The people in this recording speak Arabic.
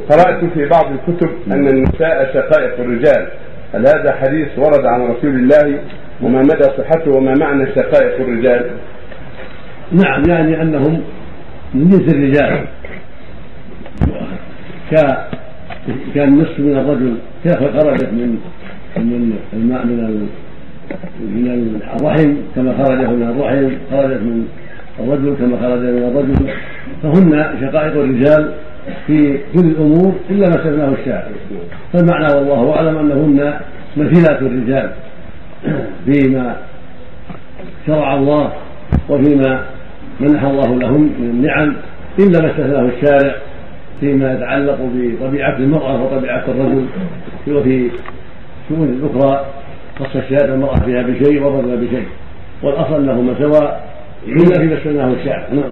قرأت في بعض الكتب أن النساء شقائق الرجال. هل هذا حديث ورد عن رسول الله وما مدى صحته وما معنى شقائق الرجال؟ نعم يعني أنهم من جنس الرجال. كان نصف من الرجل كيف خرجت من من الماء من من الرحم كما خرجه من الرحم خرجت من الرجل كما خرج من الرجل. فهن شقائق الرجال في كل الأمور إلا ما استثناه الشاعر. فالمعنى والله أعلم أنهن مثيلات الرجال فيما شرع الله وفيما منح الله لهم من النعم إلا ما استثناه الشارع فيما يتعلق بطبيعة المرأة وطبيعة الرجل وفي شؤون أخرى. خص الشارع المرأة فيها بشيء والرجل بشيء. والأصل أنهما سواء إلا فيما استثناه الشارع